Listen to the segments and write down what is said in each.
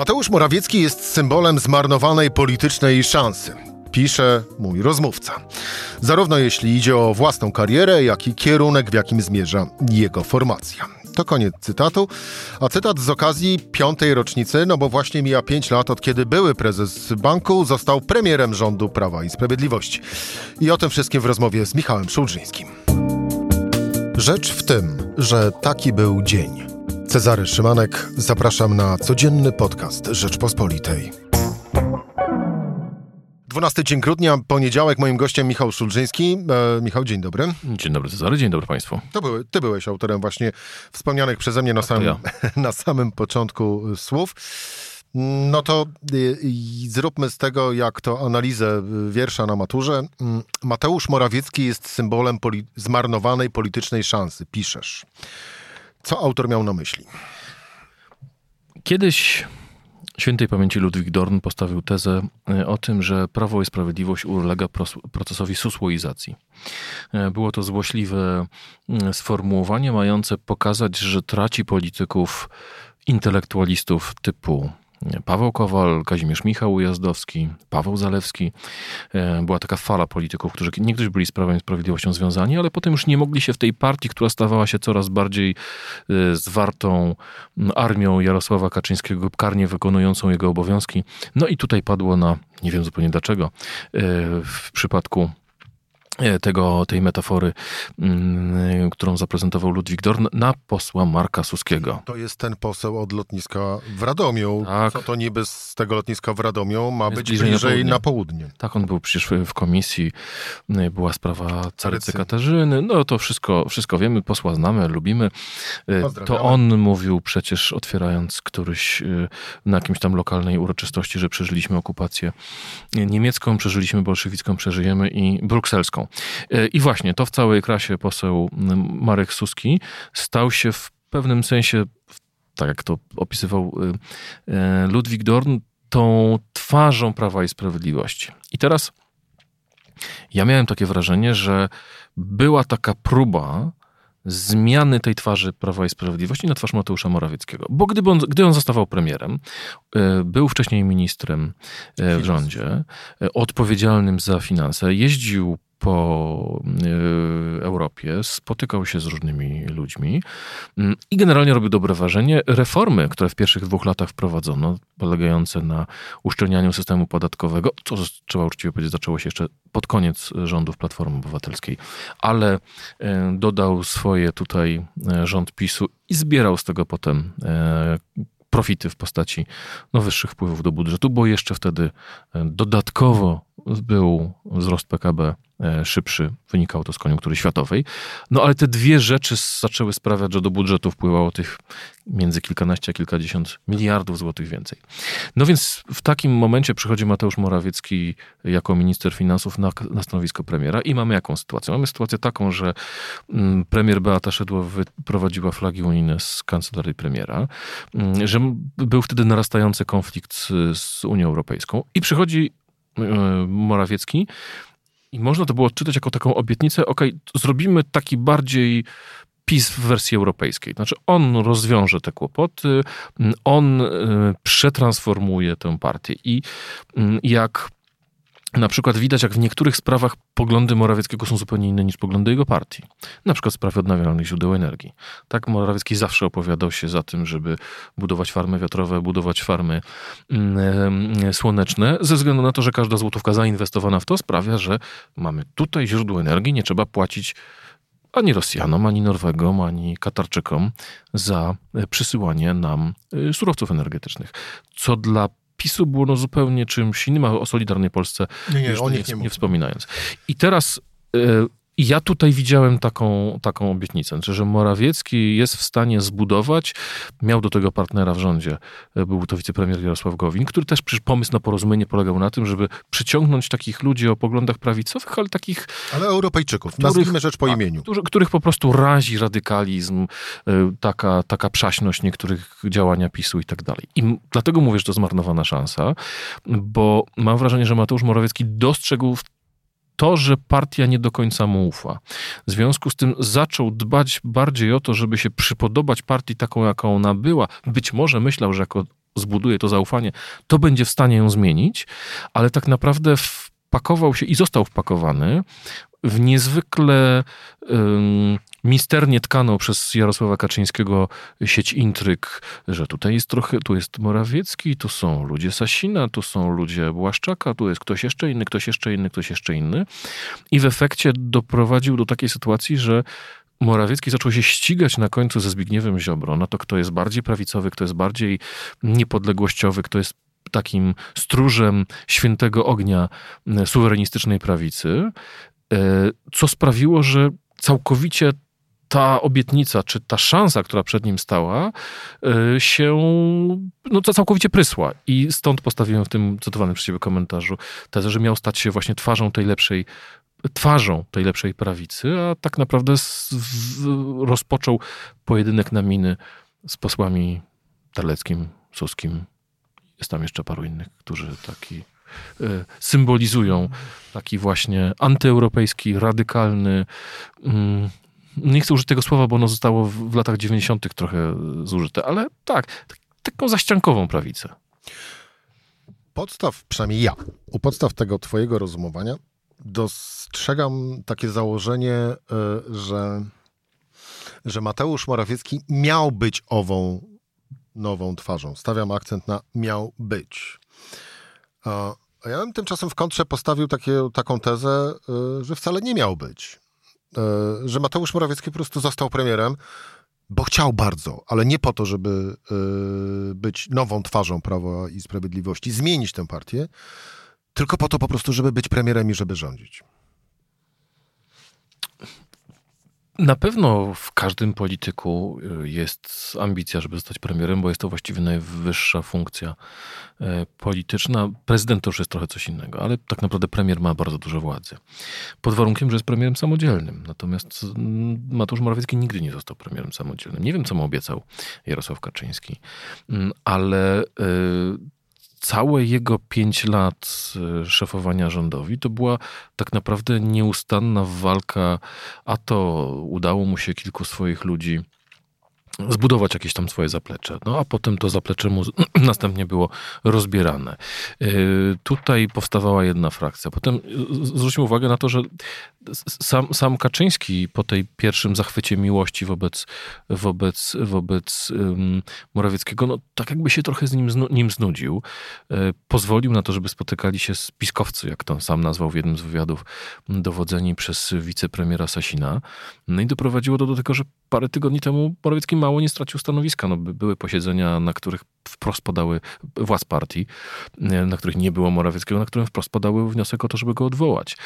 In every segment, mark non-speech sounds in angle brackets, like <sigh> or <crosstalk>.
Mateusz Morawiecki jest symbolem zmarnowanej politycznej szansy. Pisze mój rozmówca. Zarówno jeśli idzie o własną karierę, jak i kierunek, w jakim zmierza jego formacja. To koniec cytatu. A cytat z okazji piątej rocznicy, no bo właśnie mija pięć lat od kiedy były prezes banku został premierem rządu Prawa i Sprawiedliwości. I o tym wszystkim w rozmowie z Michałem Szulżyńskim. Rzecz w tym, że taki był dzień. Cezary Szymanek, zapraszam na codzienny podcast Rzeczpospolitej. 12 dzień grudnia, poniedziałek, moim gościem Michał Szulżyński. E, Michał, dzień dobry. Dzień dobry Cezary, dzień dobry Państwu. To były, ty byłeś autorem właśnie wspomnianych przeze mnie na samym, ja. <laughs> na samym początku słów. No to y, zróbmy z tego, jak to analizę wiersza na maturze. Mm, Mateusz Morawiecki jest symbolem poli zmarnowanej politycznej szansy, piszesz. Co autor miał na myśli? Kiedyś świętej pamięci Ludwik Dorn postawił tezę e, o tym, że Prawo i Sprawiedliwość ulega procesowi susłoizacji. E, było to złośliwe mm, sformułowanie mające pokazać, że traci polityków intelektualistów typu Paweł Kowal, Kazimierz Michał Ujazdowski, Paweł Zalewski. E, była taka fala polityków, którzy niegdyś byli z Prawem i Sprawiedliwością związani, ale potem już nie mogli się w tej partii, która stawała się coraz bardziej e, zwartą armią Jarosława Kaczyńskiego, karnie wykonującą jego obowiązki. No i tutaj padło na, nie wiem zupełnie dlaczego, e, w przypadku tego, tej metafory, mm, którą zaprezentował Ludwik Dorn, na posła Marka Suskiego. To jest ten poseł od lotniska w Radomiu. Tak. Co to niby z tego lotniska w Radomiu ma jest być bliżej, bliżej na, południe. na, południe. Tak, on był przecież w komisji, e, była sprawa Carycy Katarzyny, no to wszystko, wszystko wiemy, posła znamy, lubimy. E, to on mówił przecież otwierając któryś na jakimś tam lokalnej uroczystości, że przeżyliśmy okupację niemiecką, przeżyliśmy bolszewicką, przeżyjemy i brukselską. E, I właśnie to w całej krasie poseł Marek Suski stał się w pewnym sensie, tak jak to opisywał e, e, Ludwik Dorn, tą twarzą Prawa i Sprawiedliwości. I teraz ja miałem takie wrażenie, że była taka próba zmiany tej twarzy Prawa i Sprawiedliwości na twarz Mateusza Morawieckiego. Bo gdyby on, gdy on zostawał premierem, był wcześniej ministrem w rządzie, odpowiedzialnym za finanse, jeździł po y, Europie, spotykał się z różnymi ludźmi mm, i generalnie robił dobre wrażenie. Reformy, które w pierwszych dwóch latach wprowadzono, polegające na uszczelnianiu systemu podatkowego, co trzeba uczciwie powiedzieć, zaczęło się jeszcze pod koniec rządów Platformy Obywatelskiej, ale y, dodał swoje tutaj y, rząd PiSu i zbierał z tego potem profity w postaci no, wyższych wpływów do budżetu, bo jeszcze wtedy dodatkowo był wzrost PKB szybszy. Wynikało to z koniunktury światowej. No ale te dwie rzeczy zaczęły sprawiać, że do budżetu wpływało tych między kilkanaście a kilkadziesiąt miliardów złotych więcej. No więc w takim momencie przychodzi Mateusz Morawiecki jako minister finansów na, na stanowisko premiera i mamy jaką sytuację? Mamy sytuację taką, że mm, premier Beata Szydło wyprowadziła flagi unijne z kancelarii premiera, mm, że był wtedy narastający konflikt z, z Unią Europejską i przychodzi e, Morawiecki i można to było odczytać jako taką obietnicę, ok, zrobimy taki bardziej PiS w wersji europejskiej. Znaczy on rozwiąże te kłopoty, on e, przetransformuje tę partię i mm, jak na przykład widać, jak w niektórych sprawach poglądy Morawieckiego są zupełnie inne niż poglądy jego partii. Na przykład w sprawie odnawialnych źródeł energii. Tak, Morawiecki zawsze opowiadał się za tym, żeby budować farmy wiatrowe, budować farmy mm, słoneczne, ze względu na to, że każda złotówka zainwestowana w to sprawia, że mamy tutaj źródło energii, nie trzeba płacić ani Rosjanom, ani Norwegom, ani Katarczykom za przysyłanie nam y, surowców energetycznych. Co dla PiSu było no zupełnie czymś innym, a o Solidarnej Polsce nie, nie, już nie, nie, nie wspominając. I teraz y, ja tutaj widziałem taką, taką obietnicę, znaczy, że Morawiecki jest w stanie zbudować, miał do tego partnera w rządzie, y, był to wicepremier Jarosław Gowin, który też przecież pomysł na porozumienie polegał na tym, żeby przyciągnąć takich ludzi o poglądach prawicowych, ale takich... Ale Europejczyków, których, nazwijmy rzecz po tak, imieniu. Których, których po prostu razi radykalizm, y, taka, taka przaśność niektórych działania PiSu i tak dalej. I dlatego mówię, że to zmarnowana szansa, bo mam wrażenie, że Mateusz Morawiecki dostrzegł w to, że partia nie do końca mu ufa. W związku z tym zaczął dbać bardziej o to, żeby się przypodobać partii taką, jaką ona była. Być może myślał, że jako zbuduje to zaufanie, to będzie w stanie ją zmienić, ale tak naprawdę wpakował się i został wpakowany w niezwykle um, misternie tkaną przez Jarosława Kaczyńskiego sieć intryg, że tutaj jest trochę, tu jest Morawiecki, tu są ludzie Sasina, tu są ludzie Błaszczaka, tu jest ktoś jeszcze inny, ktoś jeszcze inny, ktoś jeszcze inny. I w efekcie doprowadził do takiej sytuacji, że Morawiecki zaczął się ścigać na końcu ze Zbigniewem Ziobro na to, kto jest bardziej prawicowy, kto jest bardziej niepodległościowy, kto jest takim stróżem świętego ognia suwerenistycznej prawicy, co sprawiło, że całkowicie ta obietnica, czy ta szansa, która przed nim stała, e, się no, całkowicie prysła. I stąd postawiłem w tym cytowanym przez ciebie komentarzu tezę, że miał stać się właśnie twarzą tej lepszej twarzą tej lepszej prawicy, a tak naprawdę rozpoczął pojedynek na miny z posłami Terleckim, Suskim. Jest tam jeszcze paru innych, którzy taki symbolizują taki właśnie antyeuropejski, radykalny, y, nie chcę użyć tego słowa, bo ono zostało w, latach 90. trochę zużyte, ale tak, tak, taką zaściankową prawicę. Podstaw, przynajmniej ja, u podstaw tego twojego rozumowania dostrzegam takie założenie, e, że, że Mateusz Morawiecki miał być ową nową twarzą. Stawiam akcent na miał być. A ja bym tymczasem w kontrze postawił takie, taką tezę, e, że wcale nie miał być. E, że Mateusz Morawiecki po prostu został premierem, bo chciał bardzo, ale nie po to, żeby być nową twarzą Prawa i Sprawiedliwości, zmienić tę partię, tylko po to po prostu, żeby być premierem i żeby rządzić. Na pewno w każdym polityku y, jest ambicja, żeby zostać premierem, bo jest to właściwie najwyższa funkcja y, polityczna. Prezydent to już jest trochę coś innego, ale tak naprawdę premier ma bardzo dużo władzy. Pod warunkiem, że jest premierem samodzielnym. Natomiast mm, Mateusz Morawiecki nigdy nie został premierem samodzielnym. Nie wiem, co mu obiecał Jarosław Kaczyński, mm, ale y, całe jego pięć lat e, szefowania rządowi to była tak naprawdę nieustanna walka, a to udało mu się kilku swoich ludzi zbudować jakieś tam swoje zaplecze. No a potem to zaplecze mu <clears throat> następnie było rozbierane. Y, tutaj powstawała jedna frakcja. Potem zwróćmy uwagę na to, że sam, sam Kaczyński po tej pierwszym zachwycie miłości wobec, wobec, wobec um, Morawieckiego, no tak jakby się trochę z nim, znu, nim znudził. Y, pozwolił na to, żeby spotykali się z piskowcy, jak to sam nazwał w jednym z wywiadów, dowodzeni przez wicepremiera Sasina. No i doprowadziło to do tego, że parę tygodni temu Morawiecki mało nie stracił stanowiska. No, były posiedzenia, na których wprost podały władz partii, na których nie było Morawieckiego, na którym wprost podały wniosek o to, żeby go odwołać.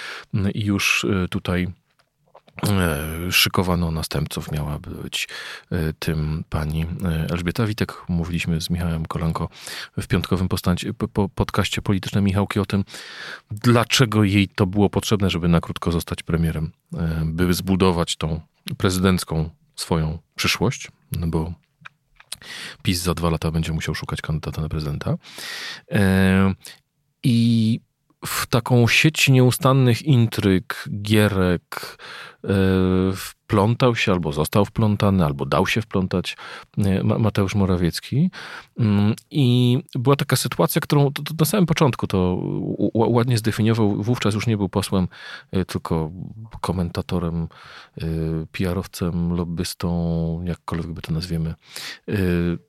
I już e, tutaj e, szykowano następców. Miała być e, tym pani Elżbieta Witek. Mówiliśmy z Michałem Kolanko w piątkowym postaci, po podcaście politycznym Michałki o tym, dlaczego jej to było potrzebne, żeby na krótko zostać premierem, by zbudować tą prezydencką swoją przyszłość, no bo PiS za dwa lata będzie musiał szukać kandydata na prezydenta. E, I w taką sieć nieustannych intryg, gierek, wplątał się, albo został wplątany, albo dał się wplątać e, Mateusz Morawiecki. Mm, I była taka sytuacja, którą na samym początku to ładnie zdefiniował. Wówczas już nie był posłem, e, tylko komentatorem, e, PR-owcem, lobbystą, jakkolwiek by to nazwiemy.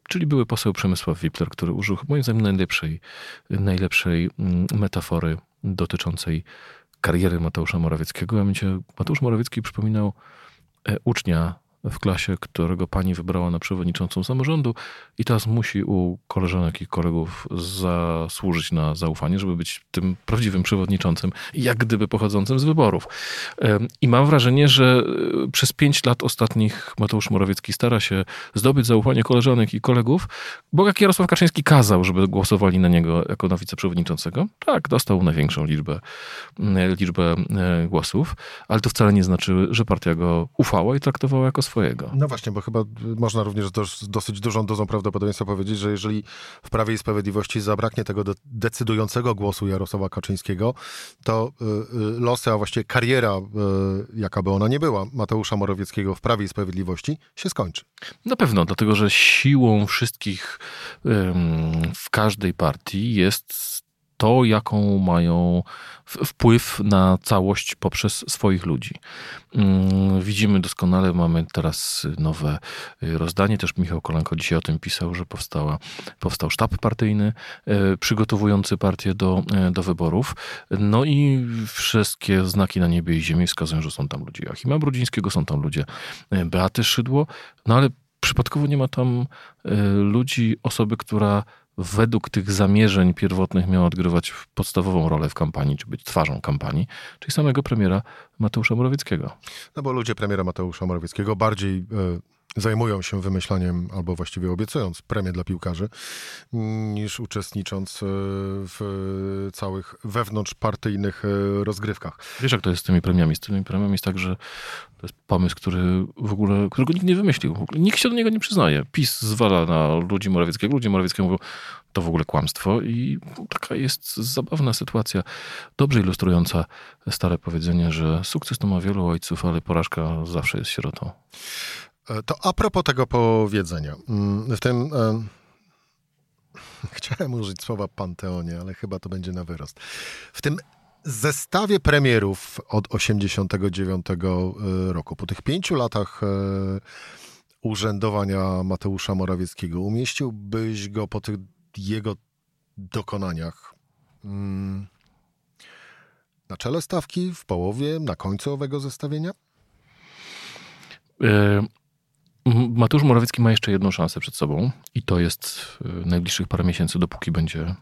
Czyli były poseł Przemysław Wipler, który użył moim zdaniem najlepszej, najlepszej mm, metafory dotyczącej kariery Mateusza Morawieckiego, a mianowicie Mateusz Morawiecki przypominał ucznia w klasie, którego pani wybrała na przewodniczącą samorządu i teraz musi u koleżanek i kolegów zasłużyć na zaufanie, żeby być tym prawdziwym przewodniczącym, jak gdyby pochodzącym z wyborów. I mam wrażenie, że e, przez pięć lat ostatnich Mateusz Morawiecki stara się zdobyć zaufanie koleżanek i kolegów, bo jak Jarosław Kaczyński kazał, żeby głosowali na niego jako na wiceprzewodniczącego, tak, dostał największą liczbę, liczbę e, głosów, ale to wcale nie znaczy, że partia go ufała i traktowała jako swoje swojego. No właśnie, bo chyba można również z dosyć dużą dozą prawdopodobieństwa powiedzieć, że jeżeli w Prawie i Sprawiedliwości zabraknie tego decydującego głosu Jarosława Kaczyńskiego, to y, y, losy, a właściwie kariera, y, jaka by ona nie była, Mateusza Morawieckiego w Prawie i Sprawiedliwości się skończy. Na pewno, dlatego że siłą wszystkich w każdej partii jest to, jaką mają wpływ na całość poprzez swoich ludzi. Mm, widzimy doskonale, mamy teraz nowe y, rozdanie, też Michał Kolanko dzisiaj o tym pisał, że powstała, powstał sztab partyjny y, przygotowujący partię do, y, do wyborów. No i wszystkie znaki na niebie i ziemi wskazują, że są tam ludzie Joachima Brudzińskiego, są tam ludzie Beaty Szydło, no ale przypadkowo nie ma tam ludzi, osoby, która według tych zamierzeń pierwotnych miała odgrywać podstawową rolę w kampanii, czy być twarzą kampanii, czyli samego premiera Mateusza Morawieckiego. No bo ludzie premiera Mateusza Morawieckiego bardziej e, zajmują się wymyślaniem, albo właściwie obiecując premię dla piłkarzy, niż uczestnicząc e, w całych wewnątrzpartyjnych e, rozgrywkach. Wiesz, jak to jest z tymi premiami? Z tymi premiami jest tak, że to jest pomysł, który w ogóle, którego nikt nie wymyślił. Nikt się do niego nie przyznaje. PiS zwala na ludzi Morawieckiego, ludzie Morawieckiego mówią, to w ogóle kłamstwo i taka jest zabawna sytuacja, dobrze ilustrująca stare powiedzenie, że sukces to ma wielu ojców, ale porażka zawsze jest sierotą. E, to a propos tego powiedzenia. Mm, w tym. E, <laughs> chciałem użyć słowa panteonie, ale chyba to będzie na wyrost. W tym zestawie premierów od 89 e, roku, po tych pięciu latach urzędowania Mateusza Morawieckiego, umieściłbyś go po tych jego dokonaniach mm, na czele stawki, w połowie, na końcu owego zestawienia? Mateusz Morawiecki ma jeszcze jedną szansę przed sobą i to jest y, najbliższych parę miesięcy, dopóki będzie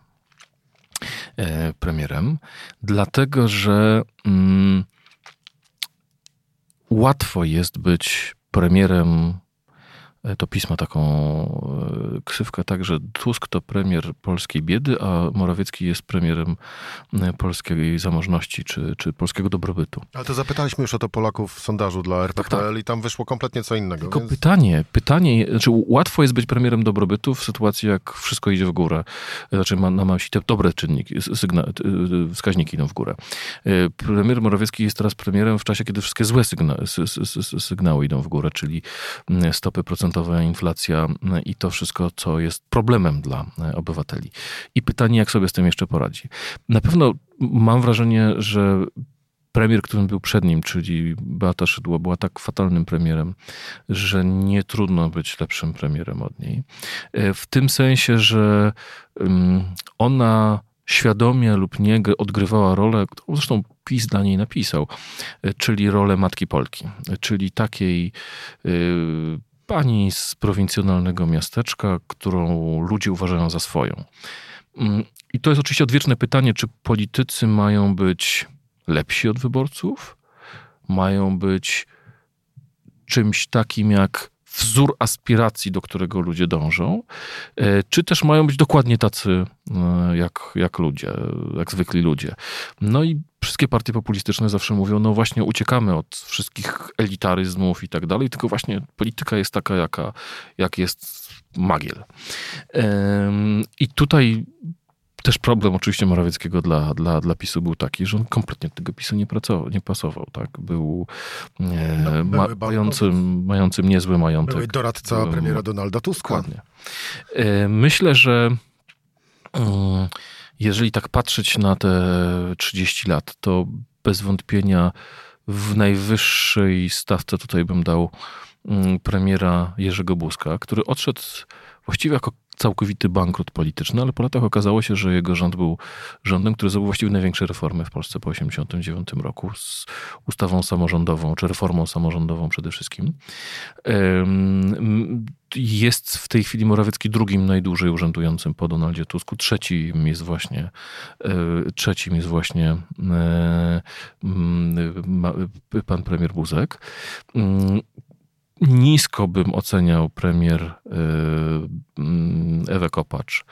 e, premierem, dlatego że mm, łatwo jest być premierem E, to pisma taką e, ksywkę tak, że Tusk to premier polskiej biedy, a Morawiecki jest premierem e, polskiej zamożności czy, czy polskiego dobrobytu. Ale to zapytaliśmy już o to Polaków w sondażu dla RPPL tak, tak. i tam wyszło kompletnie co innego. Tylko więc... pytanie, pytanie, znaczy łatwo jest być premierem dobrobytu w sytuacji, jak wszystko idzie w górę. Znaczy ma na myśli te dobre czynniki, sygna, wskaźniki idą w górę. Premier Morawiecki jest teraz premierem w czasie, kiedy wszystkie złe sygna, sygnały idą w górę, czyli stopy procentowe inflacja e, i to wszystko, co jest problemem dla e, obywateli. I pytanie, jak sobie z tym jeszcze poradzi. Na pewno mam wrażenie, że premier, którym był przed nim, czyli Beata Szydło, była tak fatalnym premierem, że nie trudno być lepszym premierem od niej. E, w tym sensie, że ona świadomie lub nie odgrywała rolę, którą zresztą PiS dla niej napisał, czyli rolę matki Polki, czyli takiej pani z prowincjonalnego miasteczka, którą ludzie uważają za swoją. Mm, I to jest oczywiście odwieczne pytanie, czy politycy mają być lepsi od wyborców? Mają być czymś takim jak wzór aspiracji, do którego ludzie dążą, e, czy też mają być dokładnie tacy e, jak, jak ludzie, jak zwykli ludzie. No i wszystkie partie populistyczne zawsze mówią, no właśnie uciekamy od wszystkich elitaryzmów i tak dalej, tylko właśnie polityka jest taka, jaka, jak jest magiel. I tutaj też problem oczywiście Morawieckiego dla, dla, dla PiSu był taki, że on kompletnie tego PiSu nie, pracował, nie pasował. Tak? Był e, no, ma, mającym, mającym niezły majątek. Były doradca premiera Donalda Tuska. Dokładnie. E, myślę, że e, jeżeli tak patrzeć na te 30 lat, to bez wątpienia w najwyższej stawce tutaj bym dał mm, premiera Jerzego Buzka, który odszedł właściwie jako całkowity bankrut polityczny, ale po latach okazało się, że jego rząd był rządem, który zrobił właściwie największe reformy w Polsce po 1989 roku z ustawą samorządową, czy reformą samorządową przede wszystkim. Jest w tej chwili Morawiecki drugim najdłużej urzędującym po Donaldzie Tusku. Trzecim jest właśnie, e, trzecim jest właśnie e, pan premier Buzek nisko bym oceniał premier y, mm, Ewę Kopacz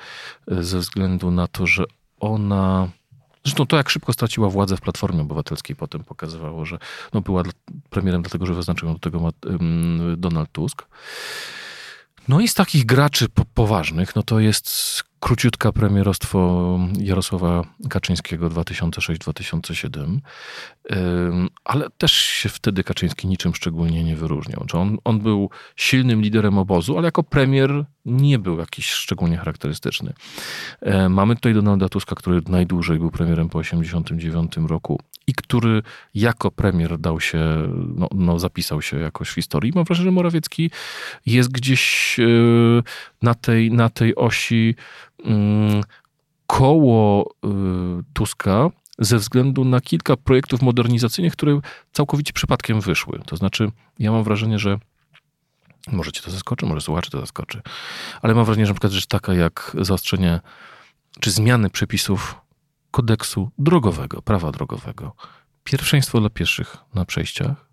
y, ze względu na to, że ona Zresztą to, jak szybko straciła władzę w Platformie Obywatelskiej, potem pokazywało, że no, była premierem dlatego, że wyznaczył ją do tego Donald Tusk. No i z takich graczy po poważnych, no to jest króciutka premierostwo Jarosława Kaczyńskiego 2006-2007, ale też się wtedy Kaczyński niczym szczególnie nie wyróżniał. On, on był silnym liderem obozu, ale jako premier nie był jakiś szczególnie charakterystyczny. Mamy tutaj Donalda Tuska, który najdłużej był premierem po 1989 roku i który jako premier dał się, no, no, zapisał się jakoś w historii. Mam wrażenie, że Morawiecki jest gdzieś e, na tej, na tej osi koło e, Tuska ze względu na kilka projektów modernizacyjnych, które całkowicie przypadkiem wyszły. To znaczy, ja mam wrażenie, że może cię to zaskoczy, może słuchaczy to zaskoczy, ale mam wrażenie, że na przykład rzecz taka jak zaostrzenie czy zmiany przepisów kodeksu drogowego, prawa drogowego. Pierwszeństwo dla pieszych na przejściach.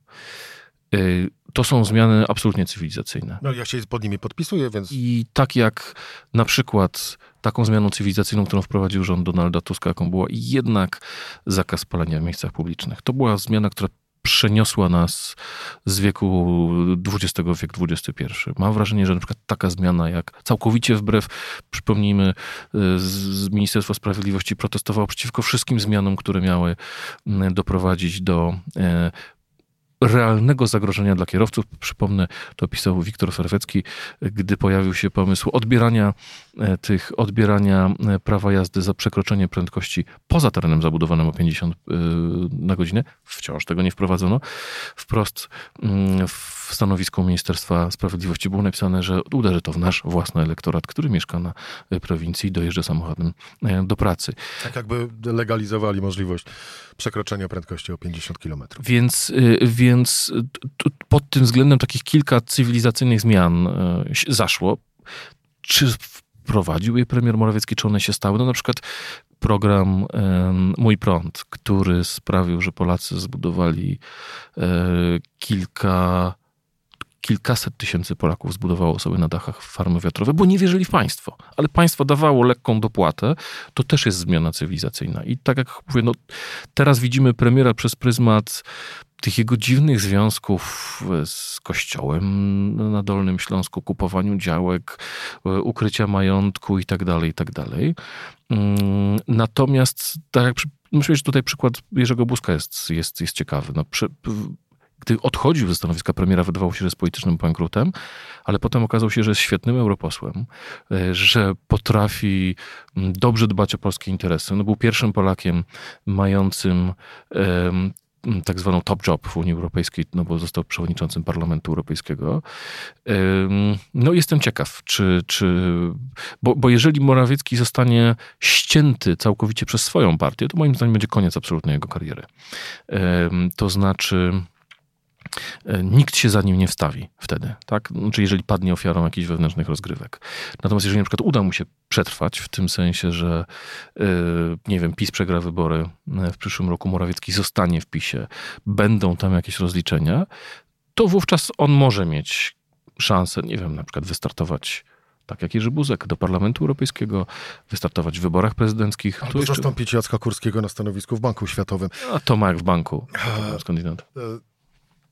Y, to są zmiany absolutnie cywilizacyjne. No ja się pod nimi podpisuję, więc... I tak jak na przykład taką zmianą cywilizacyjną, którą wprowadził rząd Donalda Tuska, jaką była jednak zakaz palenia w miejscach publicznych. To była zmiana, która przeniosła nas z wieku XX wiek XXI. Mam wrażenie, że na przykład taka zmiana, jak całkowicie wbrew, przypomnijmy, y, z Sprawiedliwości protestowało przeciwko wszystkim zmianom, które miały mm, doprowadzić do e, realnego zagrożenia dla kierowców. Przypomnę, to pisał Wiktor Ferwecki, gdy pojawił się pomysł odbierania e, tych, odbierania e, prawa jazdy za przekroczenie prędkości poza terenem zabudowanym o 50 e, na godzinę. Wciąż tego nie wprowadzono. Wprost mm, w stanowisku Ministerstwa Sprawiedliwości było napisane, że uderzy to w nasz własny elektorat, który mieszka na prowincji i dojeżdża samochodem do pracy. Tak jakby legalizowali możliwość przekroczenia prędkości o 50 km. Więc, więc więc pod tym względem takich kilka cywilizacyjnych zmian e, zaszło. Czy wprowadził je premier Morawiecki, czy one się stały? No na przykład program Mój Prąd, który sprawił, że Polacy zbudowali e, kilka kilkaset tysięcy Polaków zbudowało sobie na dachach farmy wiatrowe, bo nie wierzyli w państwo. Ale państwo dawało lekką dopłatę, to też jest zmiana cywilizacyjna. I tak jak mówię, no, teraz widzimy premiera przez pryzmat tych jego dziwnych związków z kościołem na Dolnym Śląsku, kupowaniu działek, ukrycia majątku i tak dalej, i tak. Mm, natomiast, tak jak myślę, że tutaj przykład Jerzego Buzka jest, jest, jest ciekawy. No, przy, gdy odchodził ze stanowiska premiera, wydawało się, że jest politycznym bankrutem, ale potem okazało się, że jest świetnym europosłem, e, że potrafi dobrze dbać o polskie interesy. No, był pierwszym Polakiem mającym tak zwaną top job w Unii Europejskiej, no bo został przewodniczącym Parlamentu Europejskiego. No jestem ciekaw, czy, czy bo, bo jeżeli Morawiecki zostanie ścięty całkowicie przez swoją partię, to moim zdaniem będzie koniec absolutnie jego kariery. To znaczy nikt się za nim nie wstawi wtedy, tak? Znaczy, jeżeli padnie ofiarą jakichś wewnętrznych rozgrywek. Natomiast jeżeli na przykład uda mu się przetrwać, w tym sensie, że e, nie wiem, PiS przegra wybory e, w przyszłym roku, Morawiecki zostanie w PiSie, będą tam jakieś rozliczenia, to wówczas on może mieć szansę, nie wiem, na przykład wystartować tak jak Jerzy Buzek, do Parlamentu Europejskiego, wystartować w wyborach prezydenckich. Albo jeszcze... zastąpić Jacka Kurskiego na stanowisku w Banku Światowym. A to ma jak w banku, skądinąd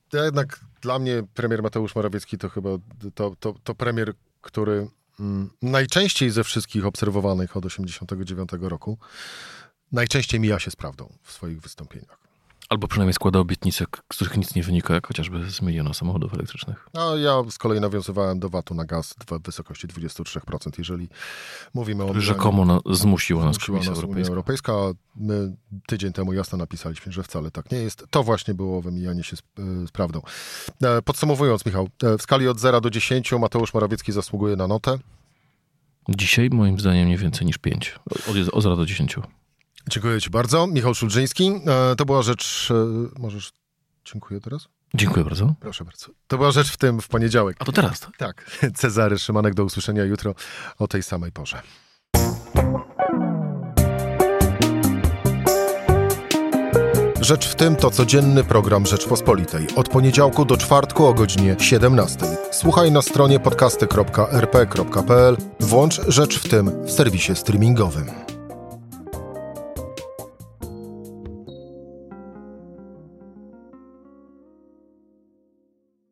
to jednak dla mnie premier Mateusz Morawiecki to chyba to, to, to premier, który mm, najczęściej ze wszystkich obserwowanych od 1989 roku najczęściej mija się z prawdą w swoich wystąpieniach. Albo przynajmniej składa obietnice, z których nic nie wynika, jak chociażby z miliona samochodów elektrycznych. No, ja z kolei nawiązywałem do VAT-u na gaz w wysokości 23%, jeżeli mówimy o... Rzekomo na, zmusiła nas zmusiła Komisja nas Europejska. Europejska. My tydzień temu jasno napisaliśmy, że wcale tak nie jest. To właśnie było wymijanie się z, z prawdą. E, podsumowując, Michał, e, w skali od 0 do 10 Mateusz Morawiecki zasługuje na notę? Dzisiaj moim zdaniem nie więcej niż 5. Od, od 0 do 10. Dziękuję Ci bardzo. Michał Szulżyński. E, to była rzecz. E, możesz. Dziękuję teraz? Dziękuję bardzo. Proszę bardzo. To była rzecz w tym w poniedziałek. A to teraz? Tak. tak. <laughs> Cezary Szymanek, do usłyszenia jutro o tej samej porze. Rzecz w tym to codzienny program Rzeczpospolitej. Od poniedziałku do czwartku o godzinie 17. Słuchaj na stronie podcasty.rp.pl. Włącz Rzecz w tym w serwisie streamingowym.